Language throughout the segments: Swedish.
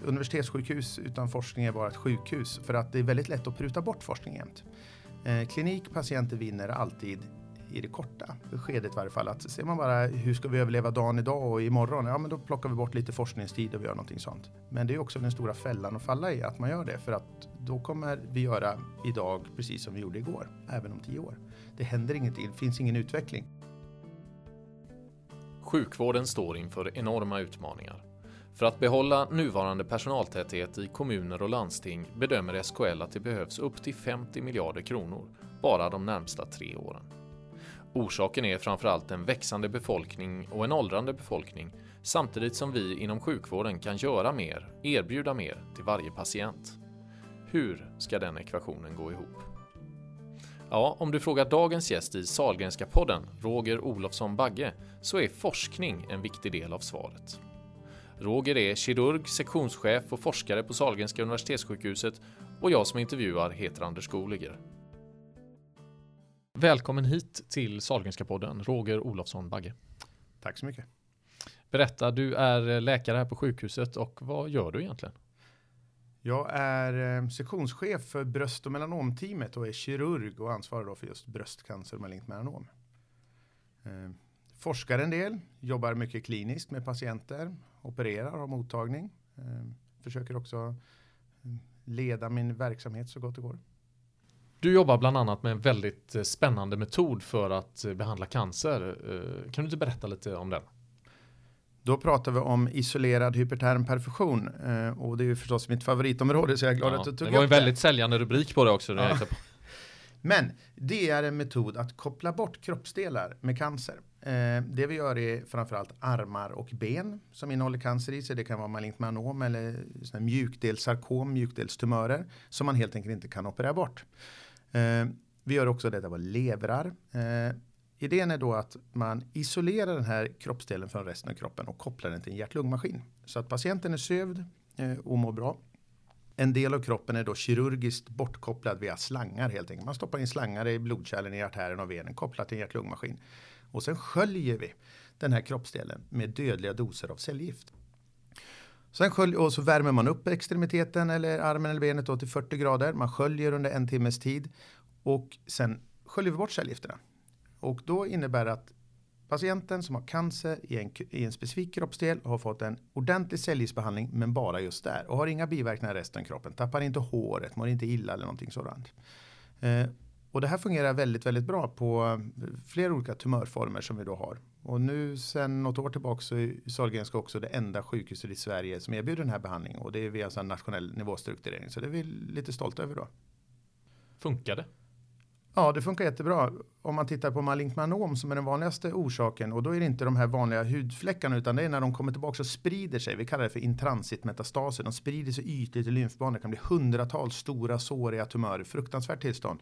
ett universitetssjukhus utan forskning är bara ett sjukhus för att det är väldigt lätt att pruta bort forskning jämt. Eh, klinik, patienter vinner alltid i det korta skedet i varje fall. Att ser man bara hur ska vi överleva dagen idag och imorgon? Ja, men då plockar vi bort lite forskningstid och vi gör någonting sånt. Men det är också den stora fällan att falla i att man gör det för att då kommer vi göra idag precis som vi gjorde igår, även om tio år. Det händer ingenting, det finns ingen utveckling. Sjukvården står inför enorma utmaningar. För att behålla nuvarande personaltäthet i kommuner och landsting bedömer SKL att det behövs upp till 50 miljarder kronor bara de närmsta tre åren. Orsaken är framförallt en växande befolkning och en åldrande befolkning samtidigt som vi inom sjukvården kan göra mer, erbjuda mer till varje patient. Hur ska den ekvationen gå ihop? Ja, om du frågar dagens gäst i Salgrenska podden, Roger Olofsson Bagge, så är forskning en viktig del av svaret. Roger är kirurg, sektionschef och forskare på Salgrenska universitetssjukhuset och jag som intervjuar heter Anders Goliger. Välkommen hit till Salgrenska podden, Roger Olofsson Bagge. Tack så mycket. Berätta, du är läkare här på sjukhuset och vad gör du egentligen? Jag är eh, sektionschef för bröst och melanomteamet och är kirurg och ansvarar då för just bröstcancer och malignt melanom. Eh, forskar en del, jobbar mycket kliniskt med patienter, opererar, har mottagning. Eh, försöker också leda min verksamhet så gott det går. Du jobbar bland annat med en väldigt spännande metod för att behandla cancer. Kan du inte berätta lite om den? Då pratar vi om isolerad hyperterm perfusion eh, och det är ju förstås mitt favoritområde så jag är glad ja, att du tog upp det. var en väldigt säljande rubrik på det också. Ja. Men det är en metod att koppla bort kroppsdelar med cancer. Eh, det vi gör är framförallt armar och ben som innehåller cancer i sig. Det kan vara malignt melanom eller mjukdelssarkom, mjukdelstumörer som man helt enkelt inte kan operera bort. Eh, vi gör också detta på levrar. Eh, Idén är då att man isolerar den här kroppsdelen från resten av kroppen och kopplar den till en hjärt-lungmaskin. Så att patienten är sövd eh, och mår bra. En del av kroppen är då kirurgiskt bortkopplad via slangar helt enkelt. Man stoppar in slangar i blodkärlen, i artären och venen kopplat till en hjärt-lungmaskin. Och sen sköljer vi den här kroppsdelen med dödliga doser av cellgift. Sen skölj, och så värmer man upp extremiteten eller armen eller benet till 40 grader. Man sköljer under en timmes tid och sen sköljer vi bort cellgifterna. Och då innebär det att patienten som har cancer i en, i en specifik kroppsdel har fått en ordentlig cellgiftsbehandling men bara just där och har inga biverkningar i resten av kroppen. Tappar inte håret, mår inte illa eller någonting sådant. Eh, och det här fungerar väldigt, väldigt bra på flera olika tumörformer som vi då har. Och nu sen något år tillbaka så är Sahlgrenska också det enda sjukhuset i Sverige som erbjuder den här behandlingen och det är via en nationell nivåstrukturering. Så det är vi lite stolta över då. Funkar det? Ja, det funkar jättebra. Om man tittar på malignt melanom som är den vanligaste orsaken och då är det inte de här vanliga hudfläckarna utan det är när de kommer tillbaka och sprider sig. Vi kallar det för intransitmetastaser. De sprider sig ytligt i lymfbanor. Det kan bli hundratals stora såriga tumörer. Fruktansvärt tillstånd.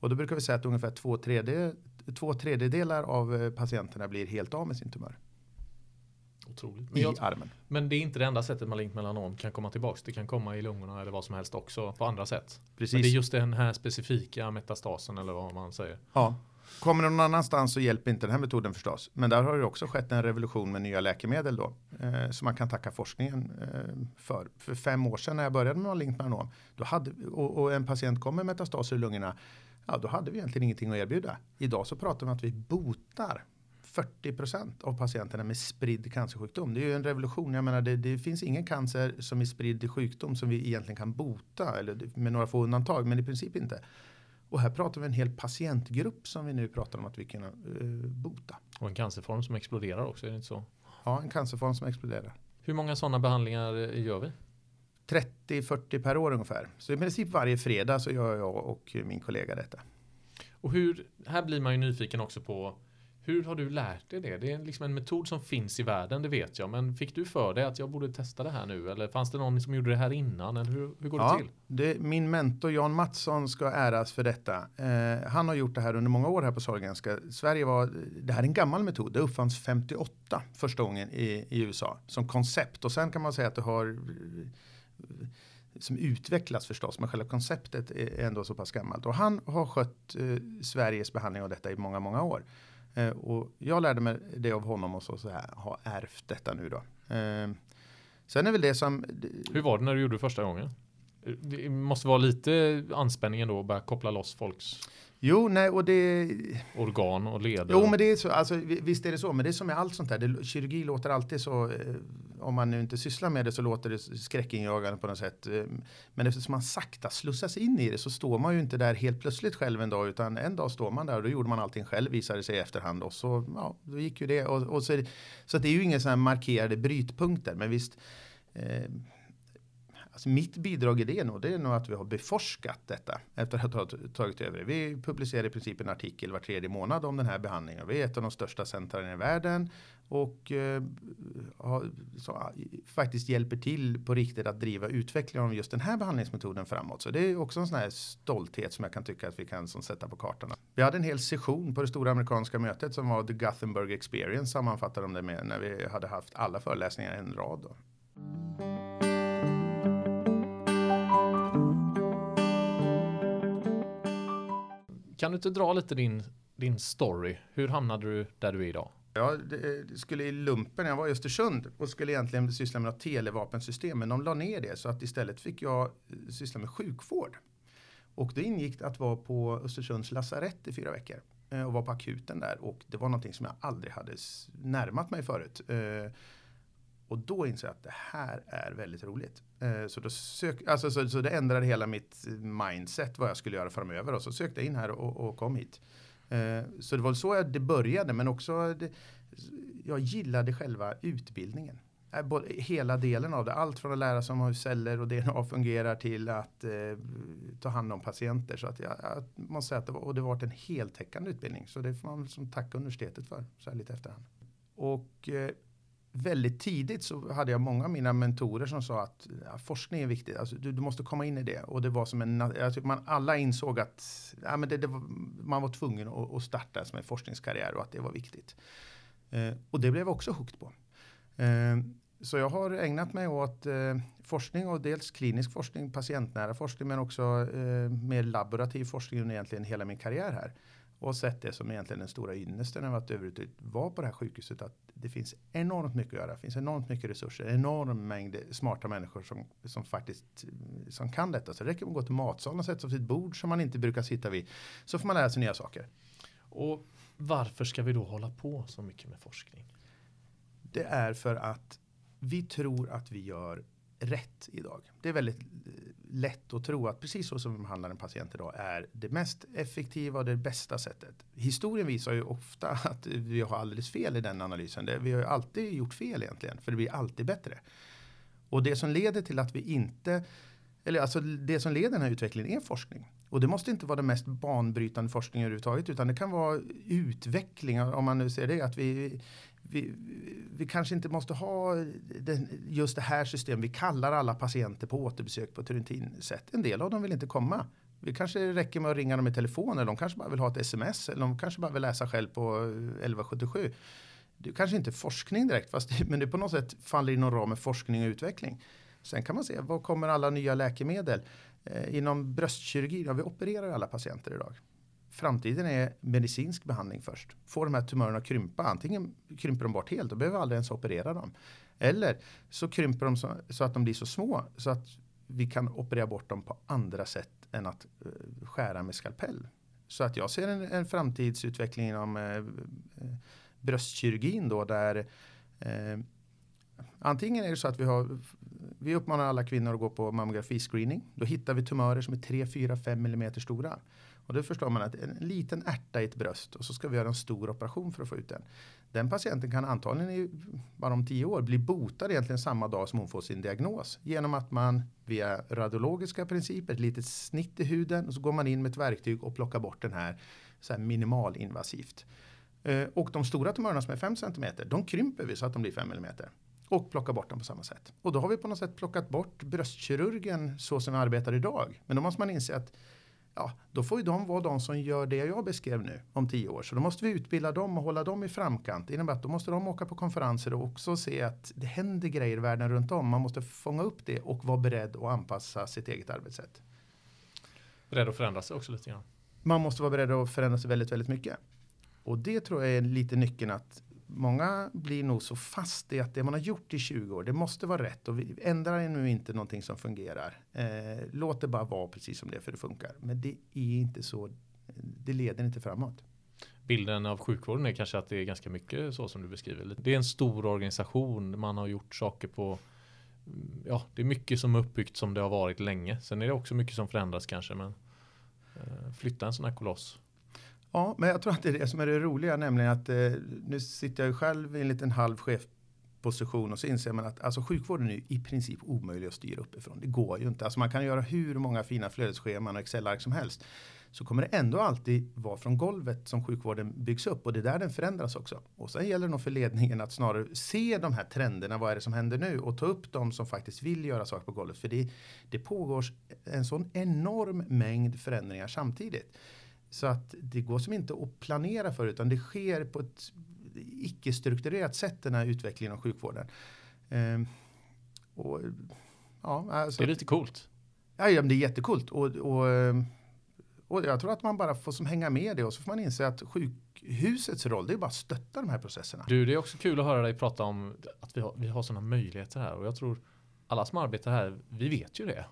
Och då brukar vi säga att ungefär två, tredje, två tredjedelar av eh, patienterna blir helt av med sin tumör. Otroligt. I jag, armen. Men det är inte det enda sättet malignt melanom kan komma tillbaka. Det kan komma i lungorna eller vad som helst också på andra sätt. Precis. Men det är just den här specifika metastasen eller vad man säger. Ja. Kommer det någon annanstans så hjälper inte den här metoden förstås. Men där har det också skett en revolution med nya läkemedel då. Eh, som man kan tacka forskningen eh, för. För fem år sedan när jag började med malignt melanom. Då hade, och, och en patient kom med metastaser i lungorna. Ja, då hade vi egentligen ingenting att erbjuda. Idag så pratar vi om att vi botar 40% av patienterna med spridd cancersjukdom. Det är ju en revolution. Jag menar, det, det, finns ingen cancer som är spridd sjukdom som vi egentligen kan bota eller med några få undantag, men i princip inte. Och här pratar vi en hel patientgrupp som vi nu pratar om att vi kan uh, bota. Och en cancerform som exploderar också, är det inte så? Ja, en cancerform som exploderar. Hur många sådana behandlingar eh, gör vi? 30-40 per år ungefär. Så i princip varje fredag så gör jag och min kollega detta. Och hur, här blir man ju nyfiken också på hur har du lärt dig det? Det är liksom en metod som finns i världen, det vet jag. Men fick du för dig att jag borde testa det här nu? Eller fanns det någon som gjorde det här innan? Eller hur, hur går ja, det till? Det, min mentor Jan Mattsson ska äras för detta. Eh, han har gjort det här under många år här på Sahlgrenska. Sverige var, det här är en gammal metod. Det uppfanns 58 första gången i, i USA som koncept. Och sen kan man säga att det har som utvecklas förstås, men själva konceptet är ändå så pass gammalt. Och han har skött eh, Sveriges behandling av detta i många, många år. Eh, och jag lärde mig det av honom och så, så här, har ärvt detta nu då. Eh, Sen är väl det som... Hur var det när du gjorde det första gången? Det måste vara lite anspänning då att börja koppla loss folks Jo, nej, och det... Organ och leder. Jo, men det är så. Alltså, visst är det så. Men det är som med allt sånt där. Det, kirurgi låter alltid så. Eh, om man nu inte sysslar med det så låter det skräckinjagande på något sätt. Eh, men eftersom man sakta slussas in i det så står man ju inte där helt plötsligt själv en dag. Utan en dag står man där och då gjorde man allting själv visade sig i efterhand. Och så, ja, då gick ju det. Och, och så, så det är ju inga sådana markerade brytpunkter. Men visst. Eh, Alltså mitt bidrag i det, nog, det är nog att vi har beforskat detta efter att ha tagit över det. Vi publicerar i princip en artikel var tredje månad om den här behandlingen. Vi är ett av de största centren i världen och eh, så, ah, faktiskt hjälper till på riktigt att driva utvecklingen av just den här behandlingsmetoden framåt. Så det är också en sån här stolthet som jag kan tycka att vi kan som, sätta på kartan. Vi hade en hel session på det stora amerikanska mötet som var The Gothenburg Experience sammanfattade de det med när vi hade haft alla föreläsningar i en rad. Då. Kan du inte dra lite din, din story? Hur hamnade du där du är idag? Jag skulle i lumpen, jag var i Östersund och skulle egentligen syssla med något televapensystem, men de la ner det så att istället fick jag eh, syssla med sjukvård. Och det ingick att vara på Östersunds lasarett i fyra veckor eh, och vara på akuten där och det var någonting som jag aldrig hade närmat mig förut. Eh, och då insåg jag att det här är väldigt roligt. Så, då sök, alltså, så, så det ändrade hela mitt mindset vad jag skulle göra framöver. Och så sökte jag in här och, och kom hit. Eh, så det var så det började. Men också det, jag gillade själva utbildningen. Eh, hela delen av det. Allt från att lära sig om hur celler och DNA fungerar till att eh, ta hand om patienter. Så att jag, jag måste säga att det var, och det varit en heltäckande utbildning. Så det får man som tacka universitetet för. Så här lite efterhand. Och eh, väldigt tidigt så hade jag många av mina mentorer som sa att ja, forskning är viktigt. Alltså, du, du, måste komma in i det. Och det var som en, alltså, man, alla insåg att ja, men det, det var, man var tvungen att, att, starta som en forskningskarriär och att det var viktigt. Eh, och det blev jag också hooked på. Eh, så jag har ägnat mig åt eh, forskning och dels klinisk forskning, patientnära forskning men också eh, mer laborativ forskning under egentligen hela min karriär här och sett det som egentligen den stora ynnesten av att överhuvudtaget vara på det här sjukhuset. Att det finns enormt mycket att göra. Det finns enormt mycket resurser. Enorm mängd smarta människor som, som faktiskt som kan detta. Så det räcker med att gå till matsalen och sätta sig vid ett bord som man inte brukar sitta vid. Så får man lära sig nya saker. Och varför ska vi då hålla på så mycket med forskning? Det är för att vi tror att vi gör rätt idag. Det är väldigt eh, lätt att tro att precis så som vi behandlar en patient idag är det mest effektiva och det bästa sättet. Historien visar ju ofta att vi har alldeles fel i den analysen. Vi har ju alltid gjort fel egentligen, för det blir alltid bättre. Och det som leder till att vi inte, eller alltså det som leder den här utvecklingen är forskning. Och det måste inte vara den mest banbrytande forskningen överhuvudtaget, utan det kan vara utveckling, om man nu ser det, att vi vi, vi kanske inte måste ha den, just det här systemet. Vi kallar alla patienter på återbesök på ett rutinsätt. En del av dem vill inte komma. Vi kanske räcker med att ringa dem i telefon eller de kanske bara vill ha ett sms eller de kanske bara vill läsa själv på eh, 1177. Det är kanske inte forskning direkt, fast men det på något sätt faller inom ramen forskning och utveckling. Sen kan man se, var kommer alla nya läkemedel? Eh, inom bröstkirurgi, ja, vi opererar alla patienter idag framtiden är medicinsk behandling först. Får de här tumörerna krympa, antingen krymper de bort helt, då behöver vi aldrig ens operera dem. Eller så krymper de så, så, att de blir så små så att vi kan operera bort dem på andra sätt än att uh, skära med skalpell. Så att jag ser en, en framtidsutveckling inom uh, bröstkirurgin då där uh, antingen är det så att vi har vi uppmanar alla kvinnor att gå på mammografiscreening. Då hittar vi tumörer som är 3, 4, 5 millimeter stora. Och då förstår man att en liten ärta i ett bröst och så ska vi göra en stor operation för att få ut den. Den patienten kan antagligen i, bara om tio år bli botad egentligen samma dag som hon får sin diagnos. Genom att man via radiologiska principer, ett litet snitt i huden och så går man in med ett verktyg och plockar bort den här, så här minimalinvasivt. Eh, och de stora tumörerna som är 5 cm, de krymper vi så att de blir 5 mm. Och plockar bort dem på samma sätt. Och då har vi på något sätt plockat bort bröstkirurgen så som vi arbetar idag. Men då måste man inse att ja, då får ju de vara de som gör det jag beskrev nu om tio år. Så då måste vi utbilda dem och hålla dem i framkant. Det innebär att då måste de åka på konferenser och också se att det händer grejer i världen runt om. Man måste fånga upp det och vara beredd att anpassa sitt eget arbetssätt. Beredd att förändra sig också lite grann. Man måste vara beredd att förändra sig väldigt, väldigt mycket. Och det tror jag är lite nyckeln att många blir nog så fast i att det man har gjort i 20 år, det måste vara rätt och vi ändrar nu inte någonting som fungerar. Eh, låt det bara vara precis som det är för det funkar. Men det är inte så, det leder inte framåt. Bilden av sjukvården är kanske att det är ganska mycket så som du beskriver. Det är en stor organisation, man har gjort saker på Ja, det är mycket som är uppbyggt som det har varit länge. Sen är det också mycket som förändras kanske. Men eh, flytta en sån här koloss Ja, men jag tror att det är det som är det roliga, nämligen att eh, nu sitter jag ju själv i en liten halv chefposition och så inser man att alltså, sjukvården är i princip omöjlig att styra uppifrån. Det går ju inte. Alltså, man kan göra hur många fina flödesscheman och Excel-ark som helst. Så kommer det ändå alltid vara från golvet som sjukvården byggs upp och det är där den förändras också. Och sen gäller det nog för ledningen att snarare se de här trenderna, vad är det som händer nu och ta upp de som faktiskt vill göra saker på golvet. För det, det pågår en sån enorm mängd förändringar samtidigt. Så att det går som inte att planera för utan det sker på ett icke-strukturerat sätt den här utvecklingen av sjukvården. Ehm, och, ja, alltså, det är lite coolt. Ja, ja det är jättekult. Och, och, ehm, och jag tror att man bara får som hänga med det och så får man inse att sjukhusets roll det är bara att stötta de här processerna. Du, det är också kul att höra dig prata om att vi har, vi har sådana möjligheter här och jag tror alla som arbetar här, vi vet ju det.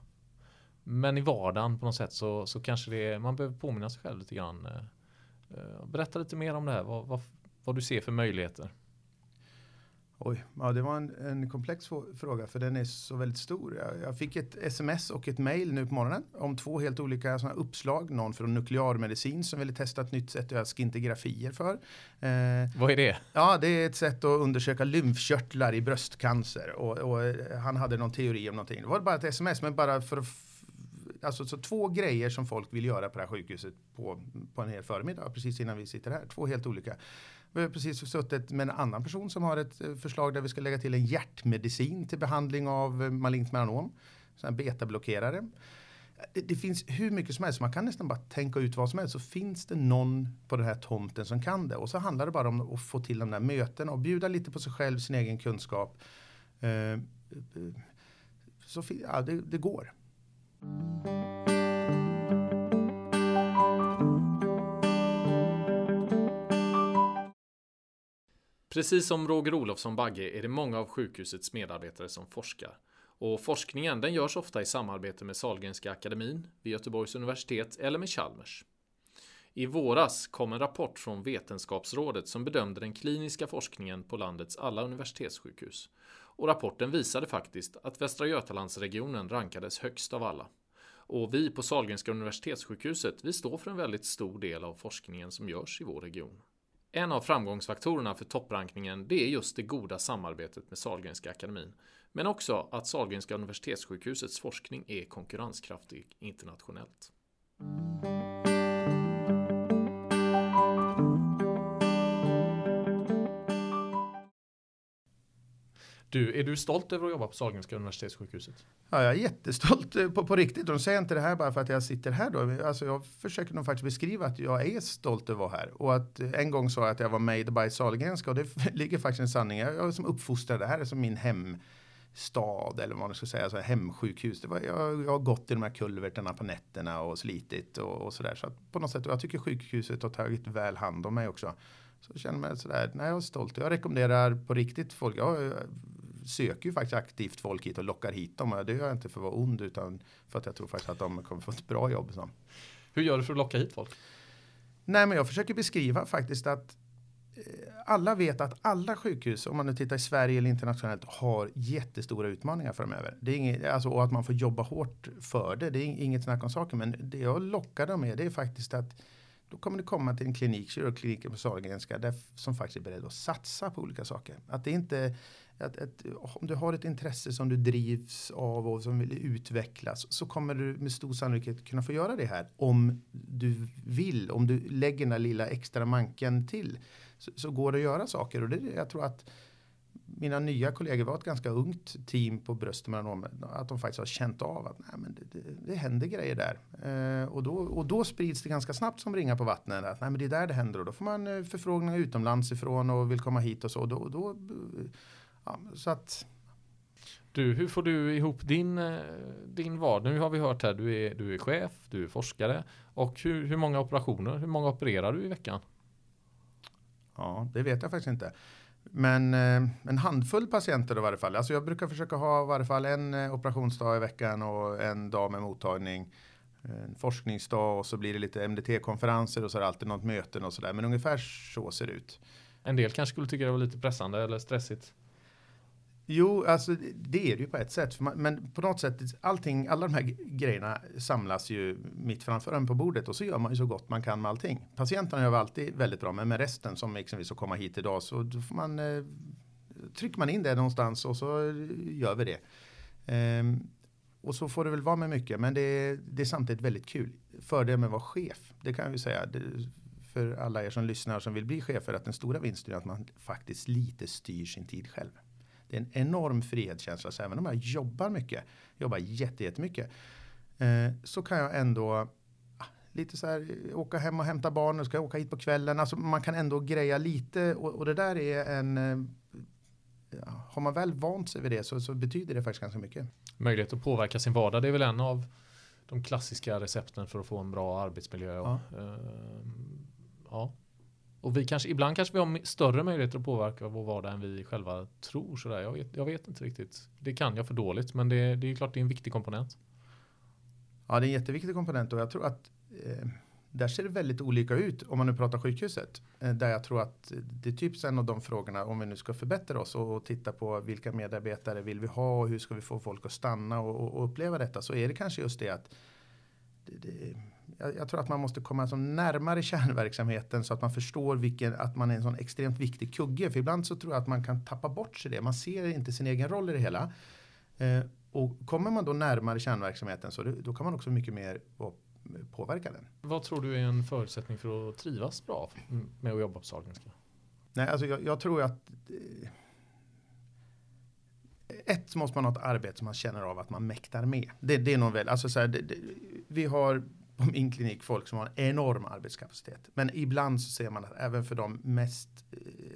Men i vardagen på något sätt så, så kanske det är, man behöver påminna sig själv lite grann. Eh, eh, berätta lite mer om det här, vad, vad, vad du ser för möjligheter. Oj, ja, det var en, en komplex fråga för den är så väldigt stor. Jag, jag, fick ett sms och ett mail nu på morgonen om två helt olika såna uppslag. Någon från nuklearmedicin som ville testa ett nytt sätt att göra skintigrafier för. Eh, Vad är det? Ja, det är ett sätt att undersöka lymfkörtlar i bröstcancer och, och eh, han hade någon teori om någonting. Det var bara ett sms, men bara för att alltså så två grejer som folk vill göra på det här sjukhuset på, på en hel förmiddag, precis innan vi sitter här. Två helt olika. Vi har precis suttit med en annan person som har ett eh, förslag där vi ska lägga till en hjärtmedicin till behandling av eh, malignt melanom. En betablockerare. Det, finns hur mycket som helst, man kan nästan bara tänka ut vad som helst. Så finns det någon på den här tomten som kan det. Och så handlar det bara om att få till de där mötena och bjuda lite på sig själv, sin egen kunskap. Eh, så ja, det, det går. Precis som Roger Olofsson Bagge är det många av sjukhusets medarbetare som forskar. Och forskningen den görs ofta i samarbete med Sahlgrenska akademin, vid Göteborgs universitet eller med Chalmers. I våras kom en rapport från Vetenskapsrådet som bedömde den kliniska forskningen på landets alla universitetssjukhus. Och rapporten visade faktiskt att Västra Götalandsregionen rankades högst av alla. Och vi på Sahlgrenska universitetssjukhuset, vi står för en väldigt stor del av forskningen som görs i vår region. En av framgångsfaktorerna för topprankningen det är just det goda samarbetet med Sahlgrenska akademin. Men också att Sahlgrenska universitetssjukhusets forskning är konkurrenskraftig internationellt. Du, är du stolt över att jobba på Sahlgrenska universitetssjukhuset? Ja, jag är jättestolt eh, på, på riktigt. Och de säger inte det här bara för att jag sitter här då. Alltså, jag försöker nog faktiskt beskriva att jag är stolt över att vara här. Och att eh, en gång sa jag att jag var made by Sahlgrenska och det ligger faktiskt en sanning. Jag är som uppfostrad, det här är som min hemstad eller vad man ska säga, alltså hemsjukhus. Det var, jag, jag har gått i de här kulverterna på nätterna och slitit och, och sådär. Så att på något sätt, och jag tycker sjukhuset har tagit väl hand om mig också. Så jag känner mig sådär, nej jag är stolt. Jag rekommenderar på riktigt folk, jag söker ju faktiskt aktivt folk hit och lockar hit dem. Och det gör jag inte för att vara ond utan för att jag tror faktiskt att de kommer få ett bra jobb. Så. Hur gör du för att locka hit folk? Nej, men jag försöker beskriva faktiskt att eh, alla vet att alla sjukhus, om man nu tittar i Sverige eller internationellt, har jättestora utmaningar framöver. Det är inget, alltså, och att man får jobba hårt för det, det är inget snack om saken. Men det jag lockar dem med det är faktiskt att då kommer det komma till en klinik, kirurgkliniken på Sahlgrenska, där, som faktiskt är beredd att satsa på olika saker. Att det inte att, att, om du har ett intresse som du drivs av och som vill utvecklas så kommer du med stor sannolikhet kunna få göra det här om du vill. Om du lägger den där lilla extra manken till så, så går det att göra saker och det, jag tror att mina nya kollegor var ett ganska ungt team på brösten att de faktiskt har känt av att nej, men det, det, det händer grejer där. Eh, och, då, och då sprids det ganska snabbt som ringar på vattnet. Att nej, men det är där det händer och då får man eh, förfrågningar utomlands ifrån och vill komma hit och så. Då, då Ja, så att... Du, hur får du ihop din, eh, din vardag? Nu har vi hört här, du är, du är chef, du är forskare. Och hur, hur många operationer, hur många opererar du i veckan? Ja, det vet jag faktiskt inte. Men eh, en handfull patienter i varje fall. Alltså jag brukar försöka ha i varje fall en eh, operationsdag i veckan och en dag med mottagning. En forskningsdag och så blir det lite MDT-konferenser och så är det alltid något möten och sådär. Men ungefär så ser det ut. En del kanske skulle tycka det var lite pressande eller stressigt. Jo, alltså det är det ju på ett sätt. Man, men på något sätt, allting, alla de här grejerna samlas ju mitt framför en på bordet och så gör man ju så gott man kan med allting. Patienterna gör alltid väldigt bra, men med resten som exempelvis att komma hit idag så då får man eh, trycker man in det någonstans och så eh, gör vi det. Ehm, och så får det väl vara med mycket, men det är, det är samtidigt väldigt kul. Fördelen med att vara chef, det kan jag ju säga. Det, för alla er som lyssnar som vill bli chefer att den stora vinsten är att man faktiskt lite styr sin tid själv. Det är en enorm frihetskänsla. Så även om jag jobbar mycket, jobbar jättemycket, eh, så kan jag ändå ah, lite så här åka hem och hämta barn och ska åka hit på kvällen. Alltså man kan ändå greja lite och, och det där är en eh, har man väl vant sig vid det så, så, betyder det faktiskt ganska mycket. Möjlighet att påverka sin vardag, det är väl en av de klassiska recepten för att få en bra arbetsmiljö. Ja. Uh, ja. Och vi kanske, ibland kanske vi har större möjligheter att påverka vår vardag än vi själva tror. Sådär. Jag, vet, jag vet inte riktigt. Det kan jag för dåligt, men det, det är klart det är en viktig komponent. Ja, det är en jätteviktig komponent och jag tror att eh, där ser det väldigt olika ut om man nu pratar sjukhuset. Eh, där jag tror att det är typ en av de frågorna om vi nu ska förbättra oss och, och titta på vilka medarbetare vill vi ha och hur ska vi få folk att stanna och, och, och uppleva detta så är det kanske just det att det, det, jag, jag, tror att man måste komma som närmare kärnverksamheten så att man förstår vilken, att man är en sån extremt viktig kugge. För ibland så tror jag att man kan tappa bort sig det. Man ser inte sin egen roll i det hela. Eh, och kommer man då närmare kärnverksamheten så det, då kan man också mycket mer påverka den. Vad tror du är en förutsättning för att trivas bra med att jobba på Sahlgrenska? Nej, alltså jag, jag tror att eh, ett måste man ha ett arbete som man känner av att man mäktar med. Det, det är nog väl, alltså så här, det, det, vi har på min klinik folk som har en enorm arbetskapacitet. Men ibland så ser man att även för de mest,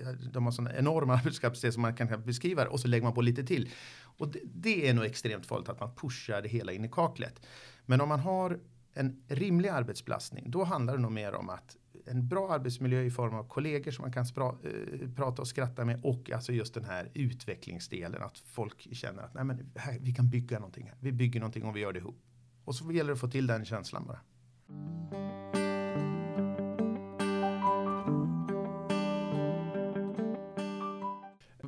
eh, de har sån enorm arbetskapacitet som man kan beskriva och så lägger man på lite till. Och det, det är nog extremt farligt att man pushar det hela in i kaklet. Men om man har en rimlig arbetsbelastning, då handlar det nog mer om att en bra arbetsmiljö i form av kollegor som man kan spra, eh, prata och skratta med och alltså just den här utvecklingsdelen att folk känner att Nej, men här, vi kan bygga någonting här. Vi bygger någonting och vi gör det ihop. Och så gäller det att få till den känslan bara.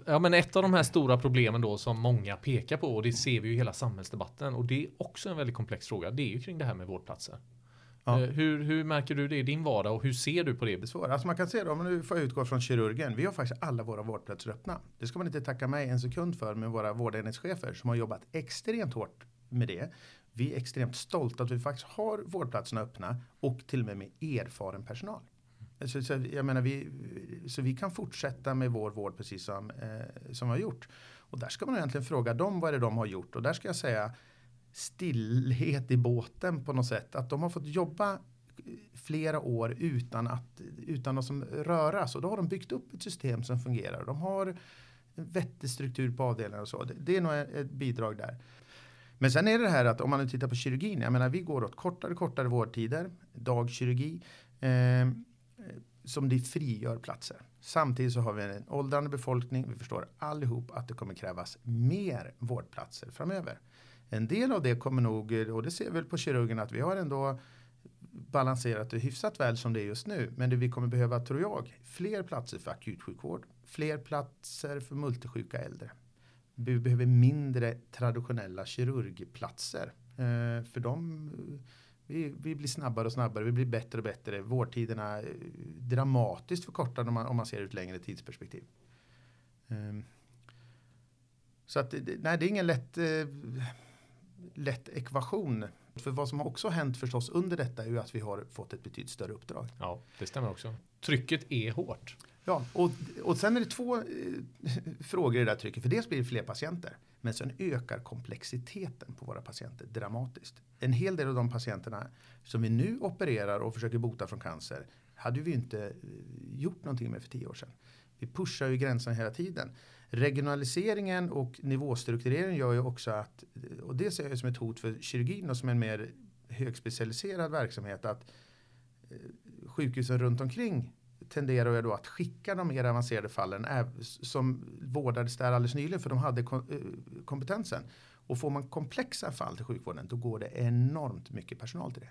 Ja, men ett av de här stora problemen då som många pekar på och det ser vi ju i hela samhällsdebatten och det är också en väldigt komplex fråga. Det är ju kring det här med vårdplatser. Ja. Eh, hur, hur, märker du det i din vardag och hur ser du på det? Svårt. Alltså man kan se det, om nu får utgå från kirurgen. Vi har faktiskt alla våra vårdplatser öppna. Det ska man inte tacka mig en sekund för med våra vårdenhetschefer som har jobbat extremt hårt med det. Vi är extremt stolta att vi faktiskt har vårdplatserna öppna och till och med med erfaren personal. Så, så, jag menar, vi, så vi kan fortsätta med vår vård precis som, eh, som vi har gjort. Och där ska man egentligen fråga dem vad är det de har gjort. Och där ska jag säga stillhet i båten på något sätt. Att de har fått jobba flera år utan att, utan att som röras. Och då har de byggt upp ett system som fungerar. De har en vettig struktur på avdelningar och så. Det, det är nog ett bidrag där. Men sen är det här att om man nu tittar på kirurgin. Jag menar vi går åt kortare och kortare vårdtider. Dagkirurgi. Eh, som det frigör platser. Samtidigt så har vi en åldrande befolkning. Vi förstår allihop att det kommer krävas mer vårdplatser framöver. En del av det kommer nog, och det ser vi väl på kirurgen, att vi har ändå balanserat det hyfsat väl som det är just nu. Men det vi kommer behöva, tror jag, fler platser för akutsjukvård, fler platser för multisjuka äldre. Vi behöver mindre traditionella kirurgplatser. Eh, för de, vi, vi, blir snabbare och snabbare, vi blir bättre och bättre. Vårdtiderna är dramatiskt förkortade om man, om man ser ut längre tidsperspektiv. Ehm, så att, nej, det är ingen lätt eh, lätt ekvation. För vad som också har hänt förstås under detta är ju att vi har fått ett betydligt större uppdrag. Ja, det stämmer också. Trycket är hårt. Ja, och, och sen är det två eh, frågor i det där trycket. För dels blir det fler patienter. Men sen ökar komplexiteten på våra patienter dramatiskt. En hel del av de patienterna som vi nu opererar och försöker bota från cancer hade vi inte eh, gjort någonting med för tio år sedan. Vi pushar ju gränsen hela tiden. Regionaliseringen och nivåstruktureringen gör ju också att, eh, och det ser jag som ett hot för kirurgin och som en mer högspecialiserad verksamhet, att eh, sjukhusen runt omkring tenderar jag då att skicka de mer avancerade fallen som vårdades där alldeles nyligen för de hade eh, kompetensen. Och får man komplexa fall till sjukvården då går det enormt mycket personal till det.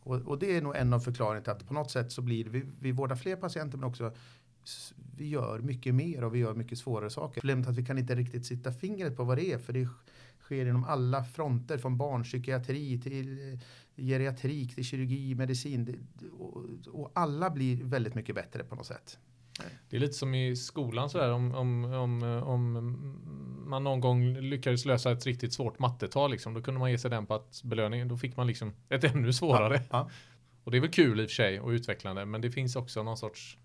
Och, och det är nog en av förklaringarna till att på något sätt så blir det, vi, vi vårdar fler patienter men också vi gör mycket mer och vi gör mycket svårare saker. Problemet är att vi kan inte riktigt sitta fingret på vad det är för det sker inom alla fronter från barnpsykiatri till eh, geriatrik till kirurgi, medicin och, och alla blir väldigt mycket bättre på något sätt. Det är lite som i skolan sådär om, om, om, om man någon gång lyckades lösa ett riktigt svårt mattetal liksom, då kunde man ge sig den på att belöningen, då fick man liksom ett ännu svårare. Ja, ja. Och det är väl kul i och för sig och utvecklande, men det finns också någon sorts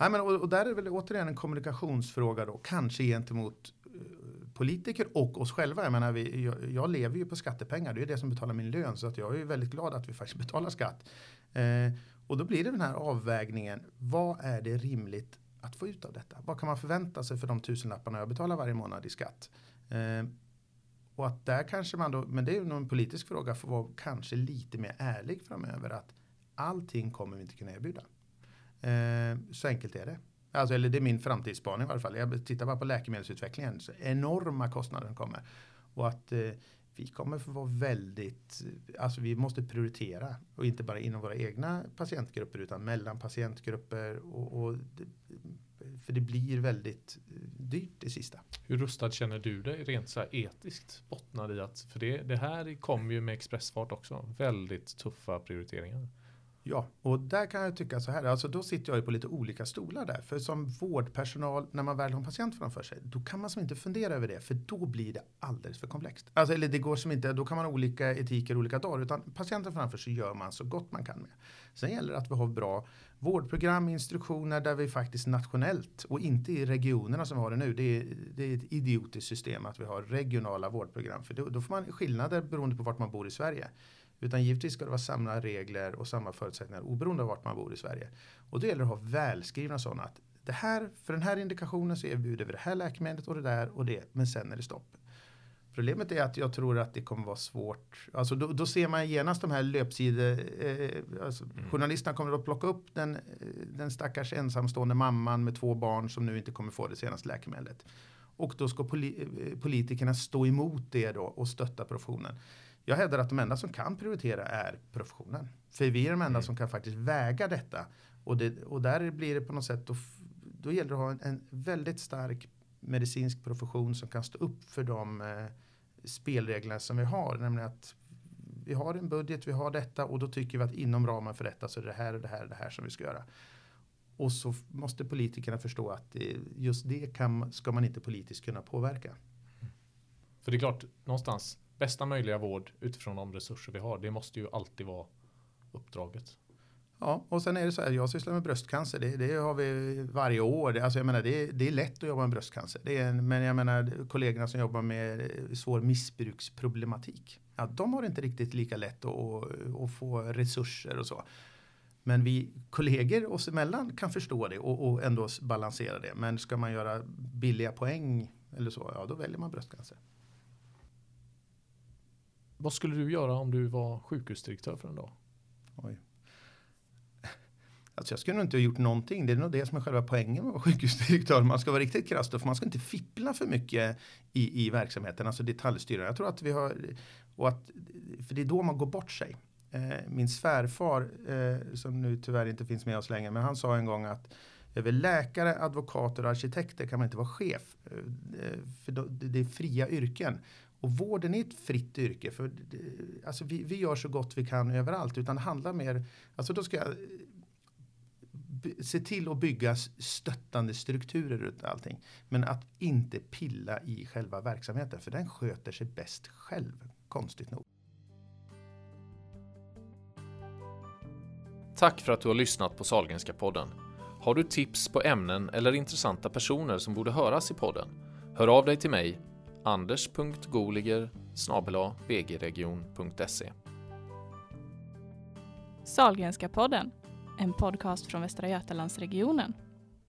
Nej, men, och, och där är det väl återigen en kommunikationsfråga då, kanske gentemot uh, politiker och oss själva. Jag, menar, vi, jag, jag, lever ju på skattepengar, det är det som betalar min lön, så att jag är väldigt glad att vi faktiskt betalar skatt. Eh, och då blir det den här avvägningen, vad är det rimligt att få ut av detta? Vad kan man förvänta sig för de tusenlapparna jag betalar varje månad i skatt? Eh, och att där kanske man då, men det är nog en politisk fråga, får vara kanske lite mer ärlig framöver att allting kommer vi inte kunna erbjuda. Eh, så enkelt är det. Alltså, eller det är min framtidsspaning i varje fall. Jag tittar bara på läkemedelsutvecklingen. Så enorma kostnader kommer. Och att eh, vi kommer få vara väldigt, eh, alltså vi måste prioritera. Och inte bara inom våra egna patientgrupper utan mellan patientgrupper. Och, och för det blir väldigt eh, dyrt det sista. Hur rustad känner du dig rent så här etiskt bottnad i att, för det, det här kommer ju med expressfart också, väldigt tuffa prioriteringar. Ja, och där kan jag tycka så här, alltså då sitter jag ju på lite olika stolar där. För som vårdpersonal, när man väl har en patient framför sig, då kan man som inte fundera över det, för då blir det alldeles för komplext. Alltså, eller det går som inte, då kan man ha olika etiker olika dagar, utan patienten framför sig gör man så gott man kan med. Sen gäller det att vi har bra vårdprogram, instruktioner där vi faktiskt nationellt och inte i regionerna som vi har det nu. Det är, det är ett idiotiskt system att vi har regionala vårdprogram, för då, då får man skillnader beroende på vart man bor i Sverige. Utan givetvis ska det vara samma regler och samma förutsättningar oberoende av vart man bor i Sverige. Och då gäller det att ha välskrivna sådana att det här, för den här indikationen så erbjuder vi det här läkemedlet och det där och det, men sen är det stopp. Problemet är att jag tror att det kommer vara svårt. Alltså då, då ser man genast de här löpsidor. Eh, alltså mm. Journalisterna kommer att plocka upp den, den stackars ensamstående mamman med två barn som nu inte kommer få det senaste läkemedlet. Och då ska poli, eh, politikerna stå emot det då och stötta professionen. Jag hävdar att de enda som kan prioritera är professionen. För vi är de enda mm. som kan faktiskt väga detta. Och, det, och där blir det på något sätt, då, då gäller det att ha en, en väldigt stark medicinsk profession som kan stå upp för de eh, spelreglerna som vi har. Nämligen att vi har en budget, vi har detta och då tycker vi att inom ramen för detta så är det här och det här och det här som vi ska göra. Och så måste politikerna förstå att just det kan, ska man inte politiskt kunna påverka. För det är klart, någonstans bästa möjliga vård utifrån de resurser vi har. Det måste ju alltid vara uppdraget. Ja, och sen är det så här, jag sysslar med bröstcancer. Det, det har vi varje år. Det, alltså jag menar, det, det är lätt att jobba med bröstcancer. Det är, men jag menar kollegorna som jobbar med eh, svår missbruksproblematik. Ja, de har inte riktigt lika lätt att, att få resurser och så. Men vi kollegor oss emellan kan förstå det och, och ändå balansera det. Men ska man göra billiga poäng eller så, ja då väljer man bröstcancer. Vad skulle du göra om du var sjukhusdirektör för en dag? Oj. Alltså jag skulle nog inte ha gjort någonting. Det är nog det som är själva poängen med att vara sjukhusdirektör. Man ska vara riktigt krass för man ska inte fippla för mycket i, i verksamheten, alltså detaljstyra. Jag tror att vi har, och att, för det är då man går bort sig. Eh, min svärfar, eh, som nu tyvärr inte finns med oss längre, men han sa en gång att över läkare, advokater och arkitekter kan man inte vara chef. Eh, för det är fria yrken. Och vården är ett fritt yrke. För, eh, alltså vi, vi gör så gott vi kan överallt. Utan det handlar mer, alltså då ska jag eh, se till att bygga stöttande strukturer runt allting. Men att inte pilla i själva verksamheten. För den sköter sig bäst själv, konstigt nog. Tack för att du har lyssnat på Salgenska podden. Har du tips på ämnen eller intressanta personer som borde höras i podden? Hör av dig till mig anders.goliger vgregion.se Salgrenska podden, en podcast från Västra Götalandsregionen.